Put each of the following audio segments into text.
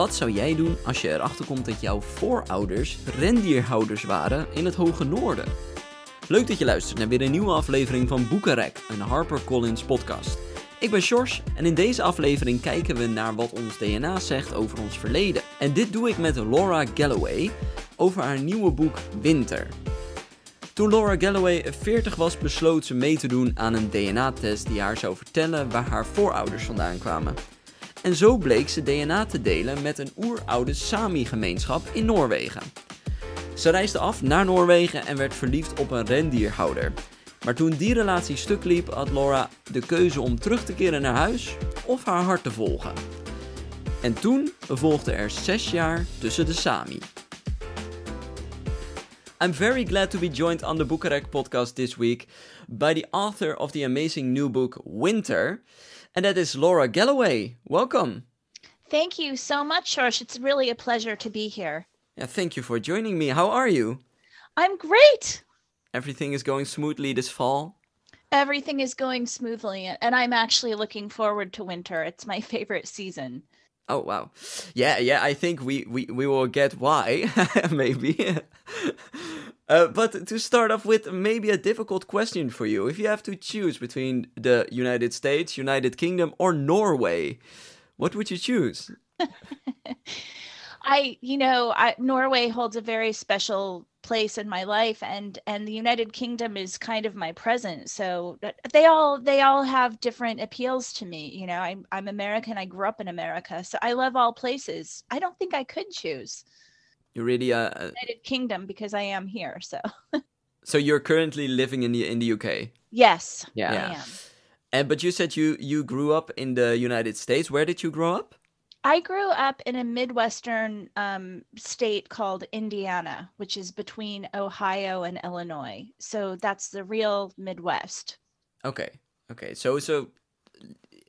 Wat zou jij doen als je erachter komt dat jouw voorouders rendierhouders waren in het Hoge Noorden? Leuk dat je luistert naar weer een nieuwe aflevering van Boekenrek, een HarperCollins podcast. Ik ben Sjors en in deze aflevering kijken we naar wat ons DNA zegt over ons verleden. En dit doe ik met Laura Galloway over haar nieuwe boek Winter. Toen Laura Galloway 40 was, besloot ze mee te doen aan een DNA-test die haar zou vertellen waar haar voorouders vandaan kwamen. En zo bleek ze DNA te delen met een oeroude Sami-gemeenschap in Noorwegen. Ze reisde af naar Noorwegen en werd verliefd op een rendierhouder. Maar toen die relatie stuk liep, had Laura de keuze om terug te keren naar huis of haar hart te volgen. En toen volgde er zes jaar tussen de Sami. I'm very glad to be joined on the Boekarek podcast this week by the author of the amazing new book Winter, and that is Laura Galloway. Welcome. Thank you so much, George. It's really a pleasure to be here. Yeah, thank you for joining me. How are you? I'm great. Everything is going smoothly this fall? Everything is going smoothly, and I'm actually looking forward to winter. It's my favorite season. Oh wow, yeah, yeah. I think we we, we will get why maybe. uh, but to start off with, maybe a difficult question for you. If you have to choose between the United States, United Kingdom, or Norway, what would you choose? I, you know, I, Norway holds a very special place in my life and and the united kingdom is kind of my present. So they all they all have different appeals to me. You know i'm, I'm american. I grew up in america. So i love all places. I don't think i could choose you really uh, uh united kingdom because i am here so so you're currently living in the in the uk yes yeah, yeah. and but you said you you grew up in the united states where did you grow up I grew up in a Midwestern um, state called Indiana, which is between Ohio and Illinois. So that's the real Midwest. Okay. Okay. So, so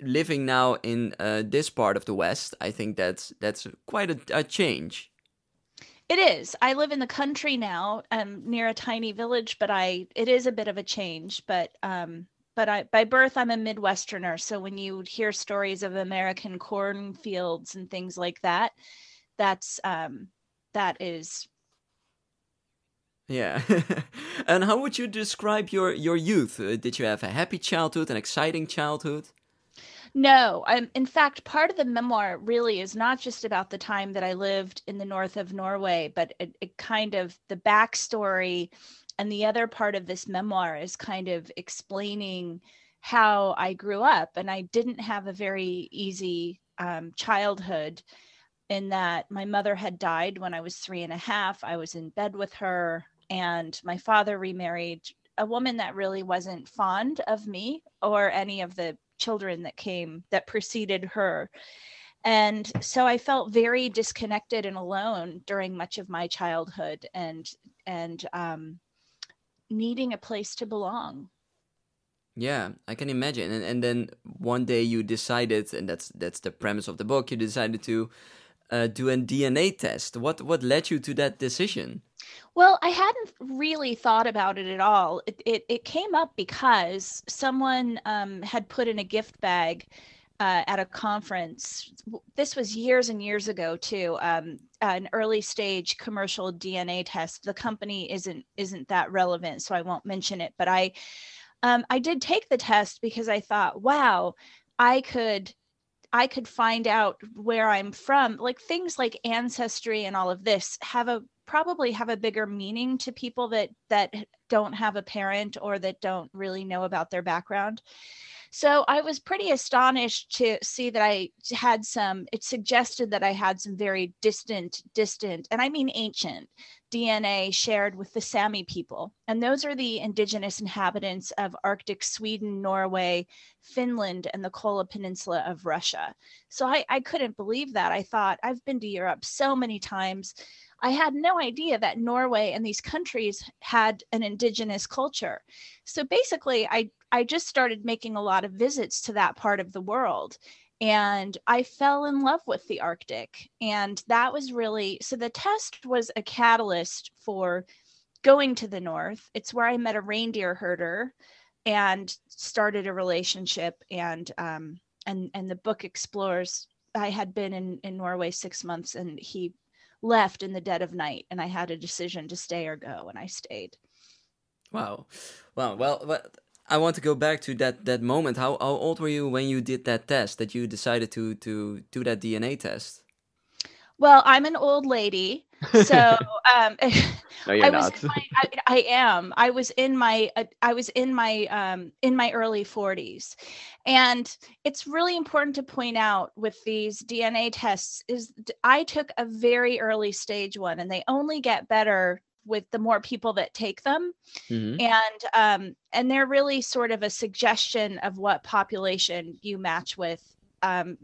living now in uh, this part of the West, I think that's that's quite a, a change. It is. I live in the country now, um, near a tiny village, but I it is a bit of a change. But um, but I, by birth I'm a Midwesterner. So when you hear stories of American cornfields and things like that, that's um, that is. Yeah, and how would you describe your your youth? Uh, did you have a happy childhood, an exciting childhood? No, I'm in fact part of the memoir really is not just about the time that I lived in the north of Norway, but it, it kind of the backstory and the other part of this memoir is kind of explaining how I grew up. And I didn't have a very easy um, childhood in that my mother had died when I was three and a half. I was in bed with her, and my father remarried a woman that really wasn't fond of me or any of the children that came that preceded her. And so I felt very disconnected and alone during much of my childhood and and um, needing a place to belong. Yeah, I can imagine. And and then one day you decided, and that's that's the premise of the book. You decided to uh, do a DNA test. What what led you to that decision? Well, I hadn't really thought about it at all. It it, it came up because someone um, had put in a gift bag uh, at a conference. This was years and years ago too. Um, an early stage commercial DNA test. The company isn't isn't that relevant, so I won't mention it. But I um, I did take the test because I thought, wow, I could I could find out where I'm from. Like things like ancestry and all of this have a probably have a bigger meaning to people that that don't have a parent or that don't really know about their background. So I was pretty astonished to see that I had some, it suggested that I had some very distant, distant, and I mean ancient DNA shared with the Sami people. And those are the indigenous inhabitants of Arctic Sweden, Norway, Finland, and the Kola Peninsula of Russia. So I, I couldn't believe that. I thought, I've been to Europe so many times. I had no idea that Norway and these countries had an indigenous culture. So basically, I I just started making a lot of visits to that part of the world. And I fell in love with the Arctic. And that was really so the test was a catalyst for going to the north. It's where I met a reindeer herder and started a relationship. And um, and and the book explores I had been in in Norway six months, and he left in the dead of night, and I had a decision to stay or go, and I stayed. Wow. Well, well I want to go back to that that moment. How how old were you when you did that test? That you decided to to do that DNA test? Well, I'm an old lady, so um, no, you're I not. was. My, I, I, am. I was in my. Uh, I was in my um, in my early 40s, and it's really important to point out with these DNA tests is I took a very early stage one, and they only get better with the more people that take them mm-hmm. and um, and they're really sort of a suggestion of what population you match with um,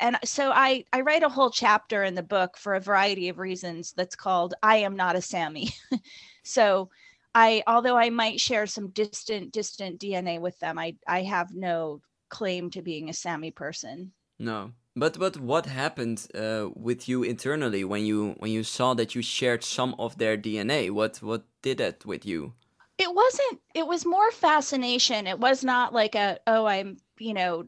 and so I, I write a whole chapter in the book for a variety of reasons that's called I am not a Sami. so I although I might share some distant distant DNA with them, I, I have no claim to being a Sami person. No. But but what happened uh, with you internally when you when you saw that you shared some of their DNA? What what did that with you? It wasn't. It was more fascination. It was not like a oh I'm you know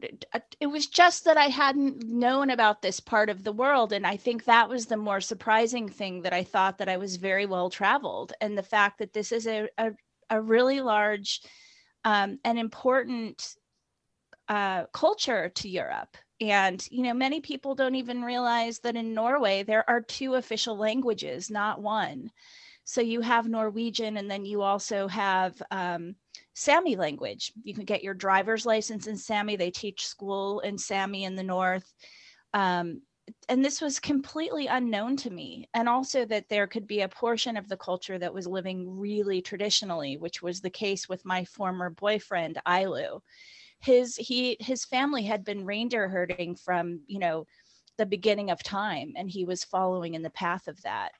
it was just that i hadn't known about this part of the world and i think that was the more surprising thing that i thought that i was very well traveled and the fact that this is a, a, a really large um, and important uh, culture to europe and you know many people don't even realize that in norway there are two official languages not one so you have norwegian and then you also have um, Sami language. You can get your driver's license in Sami. They teach school in Sami in the north. Um, and this was completely unknown to me. And also that there could be a portion of the culture that was living really traditionally, which was the case with my former boyfriend, Ailu. His he his family had been reindeer herding from, you know, the beginning of time, and he was following in the path of that.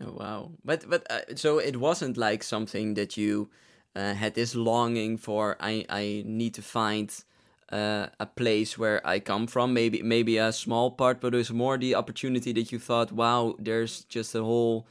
Oh wow! But but uh, so it wasn't like something that you uh, had this longing for I I need to find uh, a place where I come from. Maybe maybe a small part, but it was more the opportunity that you thought, wow, there's just a whole.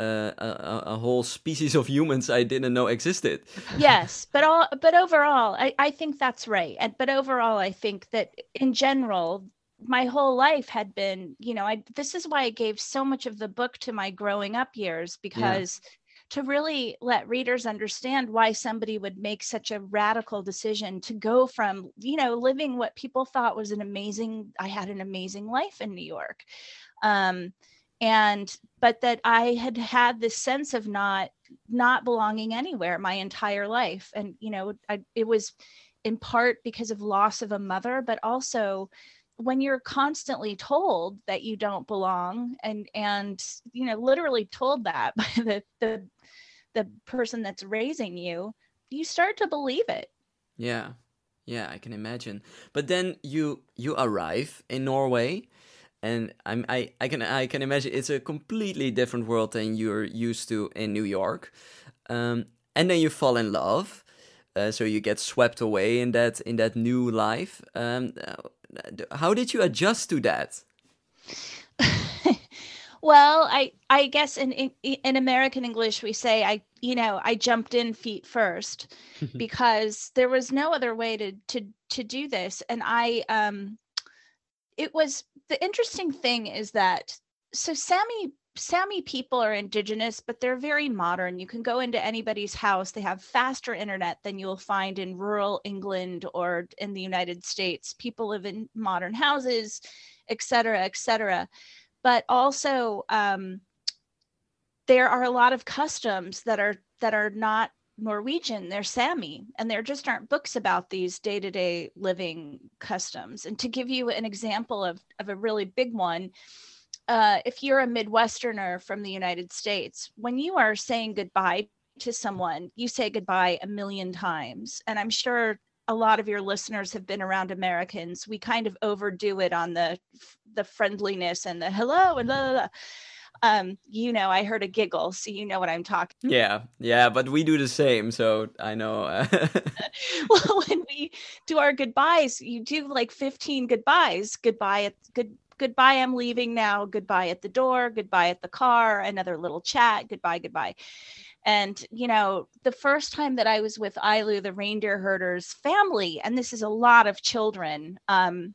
Uh, a, a, whole species of humans I didn't know existed. yes, but all, but overall, I, I think that's right. And but overall, I think that in general, my whole life had been, you know, I this is why I gave so much of the book to my growing up years because yeah to really let readers understand why somebody would make such a radical decision to go from you know living what people thought was an amazing i had an amazing life in new york um, and but that i had had this sense of not not belonging anywhere my entire life. And you know I, it was in part because of loss of a mother but also when you're constantly told that you don't belong and and you know literally told that by the the the person that's raising you you start to believe it. Yeah. Yeah i can imagine. But then you you arrive in norway and I'm, I, I can I can imagine it's a completely different world than you're used to in New York, um, and then you fall in love, uh, so you get swept away in that in that new life. Um, uh, how did you adjust to that? Well, I I guess in, in in American English we say I you know I jumped in feet first because there was no other way to to to do this, and I um it was the interesting thing is that so Sami Sami people are indigenous, but they're very modern. You can go into anybody's house. They have faster internet than you'll find in rural England or in the United States. People live in modern houses, et cetera, et cetera but also um, there are a lot of customs that are that are not Norwegian, they're Sami, and there just aren't books about these day to day living customs. And to give you an example of, of a really big one, uh, if you're a Midwesterner from the United States, when you are saying goodbye to someone, you say goodbye a million times. And I'm sure a lot of your listeners have been around Americans, we kind of overdo it on the the friendliness and the hello and blah, blah, blah. Um, you know, I heard a giggle, so you know what I'm talking. Yeah, yeah, but we do the same, so I know. well, when we do our goodbyes, you do like 15 goodbyes. Goodbye at good goodbye, I'm leaving now. Goodbye at the door. Goodbye at the car. Another little chat. Goodbye, goodbye. And, you know, the first time that I was with Ailu the reindeer herder's family, and this is a lot of children, um,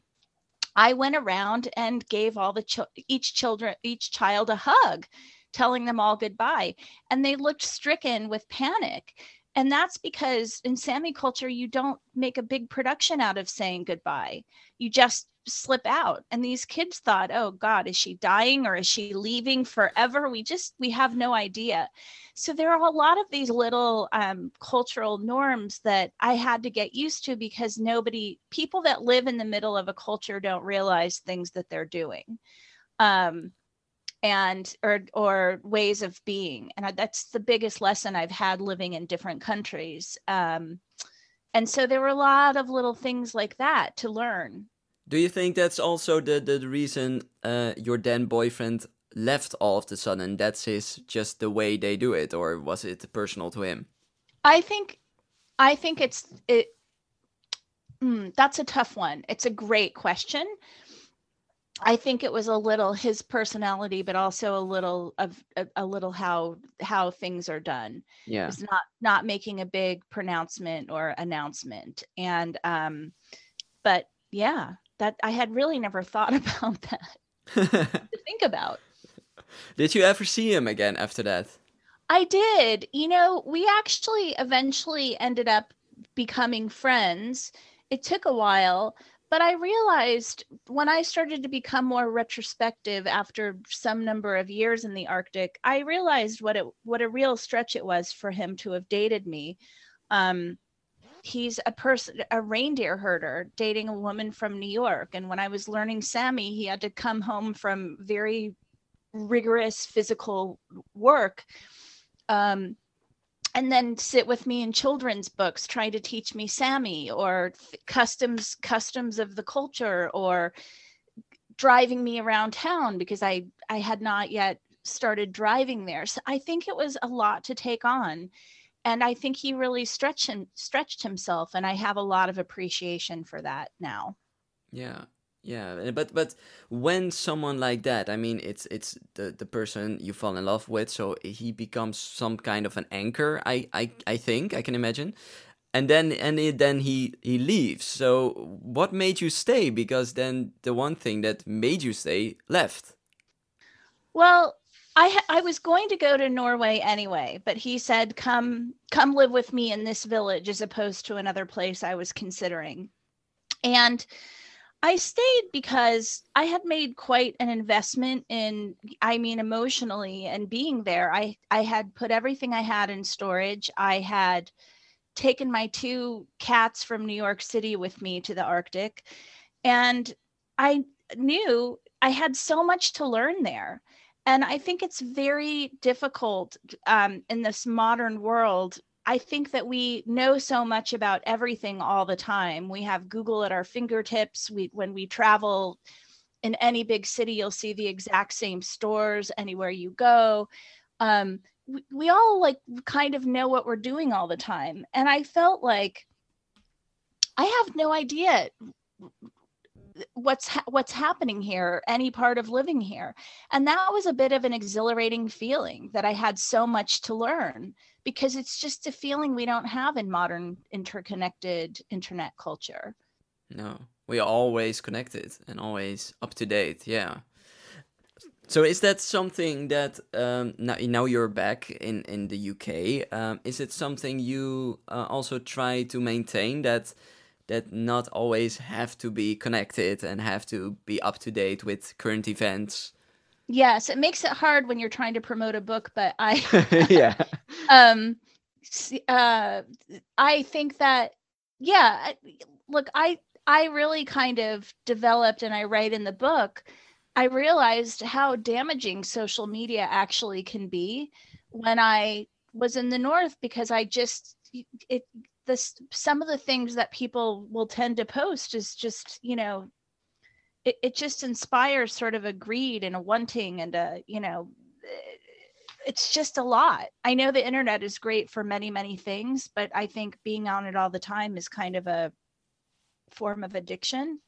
I went around and gave all the ch- each children each child a hug, telling them all goodbye, and they looked stricken with panic. And that's because in Sami culture, you don't make a big production out of saying goodbye. You just slip out. And these kids thought oh god is she dying or is she leaving forever? We just we have no idea. So there are a lot of these little um, cultural norms that i had to get used to because nobody people that live in the middle of a culture don't realize things that they're doing. Um, and or or ways of being and that's the biggest lesson i've had living in different countries um, and so there were a lot of little things like that to learn do you think that's also the the reason uh, your then boyfriend left all of the sudden? That's his just the way they do it, or was it personal to him? I think, I think it's it. Mm, that's a tough one. It's a great question. I think it was a little his personality, but also a little of a, a little how how things are done. Yeah, it's not not making a big pronouncement or announcement, and um, but yeah, that I had really never thought about that to think about. Did you ever see him again after that? I did. You know, we actually eventually ended up becoming friends. It took a while, but I realized when I started to become more retrospective after some number of years in the Arctic, I realized what it what a real stretch it was for him to have dated me. Um, he's a person a reindeer herder dating a woman from new york and when i was learning sami he had to come home from very rigorous physical work um, and then sit with me in children's books trying to teach me sami or customs customs of the culture or driving me around town because i i had not yet started driving there. So i think it was a lot to take on. And I think he really stretched him, stretched himself, and I have a lot of appreciation for that now. Yeah, yeah, but but when someone like that, I mean, it's it's the the person you fall in love with, so he becomes some kind of an anchor. I I I think I can imagine, and then and it, then he he leaves. So what made you stay? Because then the one thing that made you stay left. Well, I I was going to go to Norway anyway, but he said come come live with me in this village as opposed to another place I was considering. And I stayed because I had made quite an investment in I mean emotionally and being there. I I had put everything I had in storage. I had taken my two cats from New York City with me to the Arctic and I knew I had so much to learn there and i think it's very difficult um, in this modern world i think that we know so much about everything all the time. We have google at our fingertips. We when we travel in any big city you'll see the exact same stores anywhere you go. Um, we, we all like kind of know what we're doing all the time. And i felt like i have no idea what's ha- what's happening here any part of living here and that was a bit of an exhilarating feeling that i had so much to learn because it's just a feeling we don't have in modern interconnected internet culture no we are always connected and always up to date yeah so is that something that um, now, now you're back in, in the UK? Um, is it something you uh, also try to maintain that that not always have to be connected and have to be up to date with current events. Yes, it makes it hard when you're trying to promote a book, but I yeah. um uh I think that yeah, look, I I really kind of developed and I write in the book, I realized how damaging social media actually can be when I was in the north because I just it this some of the things that people will tend to post is just you know it, it just inspires sort of a greed and a wanting and a you know it's just a lot. I know the internet is great for many many things but i think being on it all the time is kind of a form of addiction.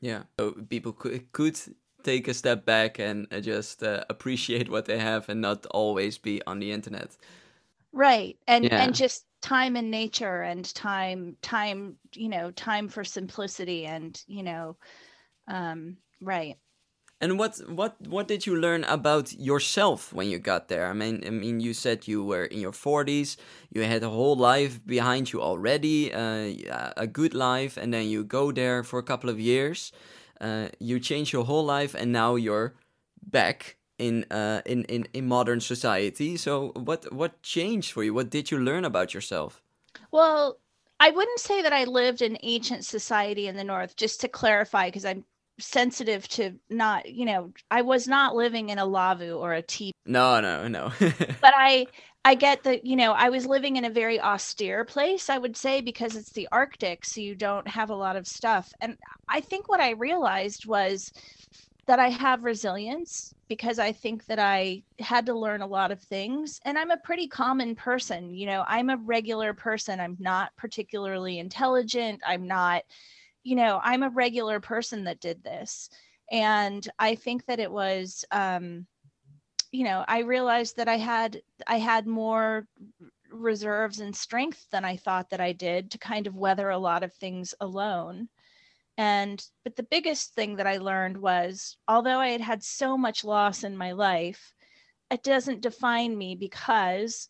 Yeah. So people could, could take a step back and just uh, appreciate what they have and not always be on the internet. Right. And yeah. and just time in nature and time time you know time for simplicity and you know Um, right. And what what what did you learn about yourself when you got there? I mean, I mean, you said you were in your forties, you had a whole life behind you already, uh, a good life, and then you go there for a couple of years, uh, you change your whole life, and now you're back in uh, in in in modern society. So, what what changed for you? What did you learn about yourself? Well, I wouldn't say that I lived in ancient society in the north. Just to clarify, because I'm sensitive to not you know i was not living in a lavvu or a tea no no no but i i get that you know i was living in a very austere place i would say because it's the arctic so you don't have a lot of stuff and i think what i realized was that i have resilience because i think that i had to learn a lot of things and i'm a pretty common person you know i'm a regular person i'm not particularly intelligent i'm not you know, I'm a regular person that did this. And I think that it was, um, you know, I realized that I had I had more reserves and strength than I thought that I did to kind of weather a lot of things alone. And but the biggest thing that I learned was although I had had so much loss in my life, it doesn't define me because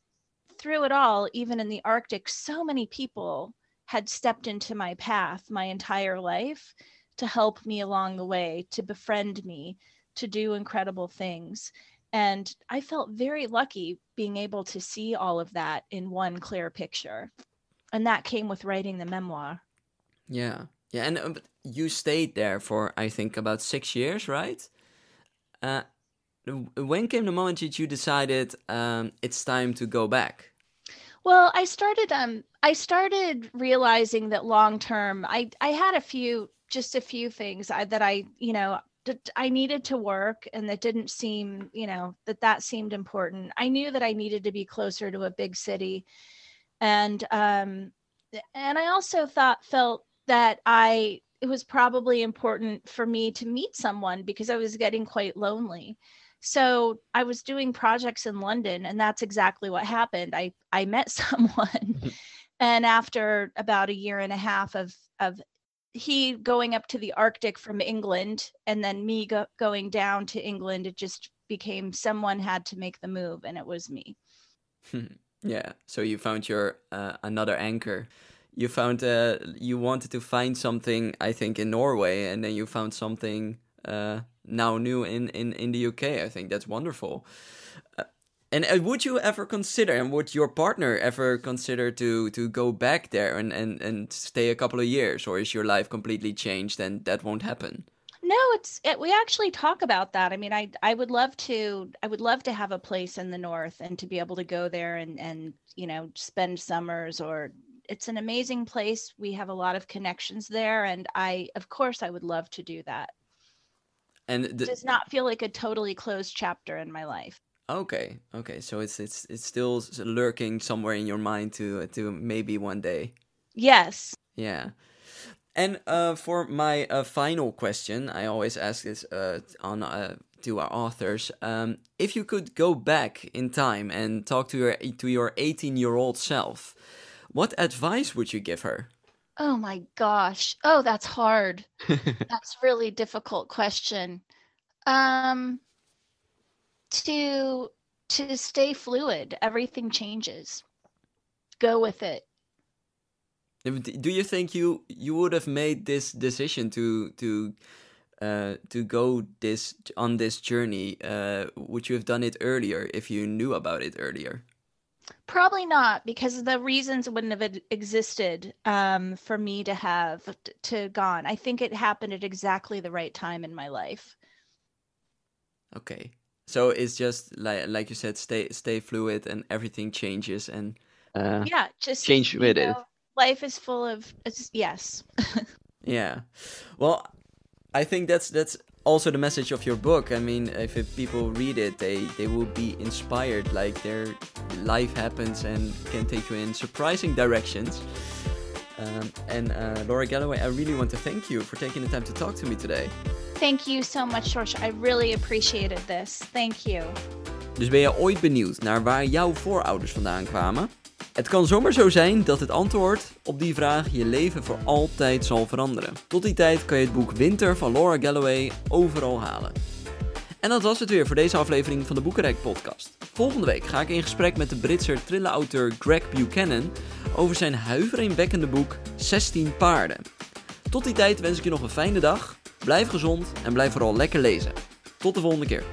through it all, even in the Arctic, so many people had stepped into my path my entire life to help me along the way, to befriend me, to do incredible things. And I felt very lucky being able to see all of that in one clear picture. And that came with writing the memoir. Yeah. Yeah. And uh, you stayed there for, I think, about six years, right? Uh, when came the moment that you decided um, it's time to go back? Well, I started um I started realizing that long term I I had a few just a few things I, that I, you know, I needed to work and that didn't seem, you know, that that seemed important. I knew that I needed to be closer to a big city. And um and I also thought felt that I it was probably important for me to meet someone because I was getting quite lonely. So I was doing projects in London, and that's exactly what happened. I I met someone, and after about a year and a half of of he going up to the Arctic from England, and then me go, going down to England, it just became someone had to make the move, and it was me. yeah. So you found your uh, another anchor you found uh, you wanted to find something i think in norway and then you found something uh, now new in, in, in the UK. I think that's wonderful. Uh, and uh, would you ever consider, and would your partner ever consider to to go back there and, and, and stay a couple of years, or is your life completely changed and that won't happen? No, it's it, we actually talk about that. I mean, I I would love to I would love to have a place in the north and to be able to go there and and you know spend summers or it's an amazing place. We have a lot of connections there and I of course I would love to do that. And the, does not feel like a totally closed chapter in my life. Okay okay. So it's it's it's still lurking somewhere in your mind to to maybe one day. Yes. Yeah. And uh, for my uh, final question i always ask this uh, on uh, to our authors um, if you could go back in time and talk to your to your 18 year old self what advice would you give her Oh my gosh. Oh, that's hard. that's really difficult question. Um to to stay fluid. Everything changes. Go with it. Do you think you you would have made this decision to to uh, to go this on this journey? Uh, would you have done it earlier if you knew about it earlier? Probably not, because the reasons wouldn't have existed um, for me to have to gone. I think it happened at exactly the right time in my life. Okay, so it's just like like you said, stay stay fluid, and everything changes, and uh, yeah, just change with know, it. Life is full of yes. yeah, well, I think that's that's also the message of your book. I mean, if people read it, they they will be inspired. Like their life happens and can take you in surprising directions. Um, and uh, Laura Galloway, I really want to thank you for taking the time to talk to me today. Thank you so much, George. I really appreciated this. Thank you. Dus ben je ooit benieuwd naar waar jouw voorouders vandaan kwamen? Het kan zomaar zo zijn dat het antwoord op die vraag je leven voor altijd zal veranderen. Tot die tijd kan je het boek Winter van Laura Galloway overal halen. En dat was het weer voor deze aflevering van de Boekenrek podcast. Volgende week ga ik in gesprek met de Britse thriller-auteur Greg Buchanan over zijn huiveringwekkende boek 16 paarden. Tot die tijd wens ik je nog een fijne dag, blijf gezond en blijf vooral lekker lezen. Tot de volgende keer.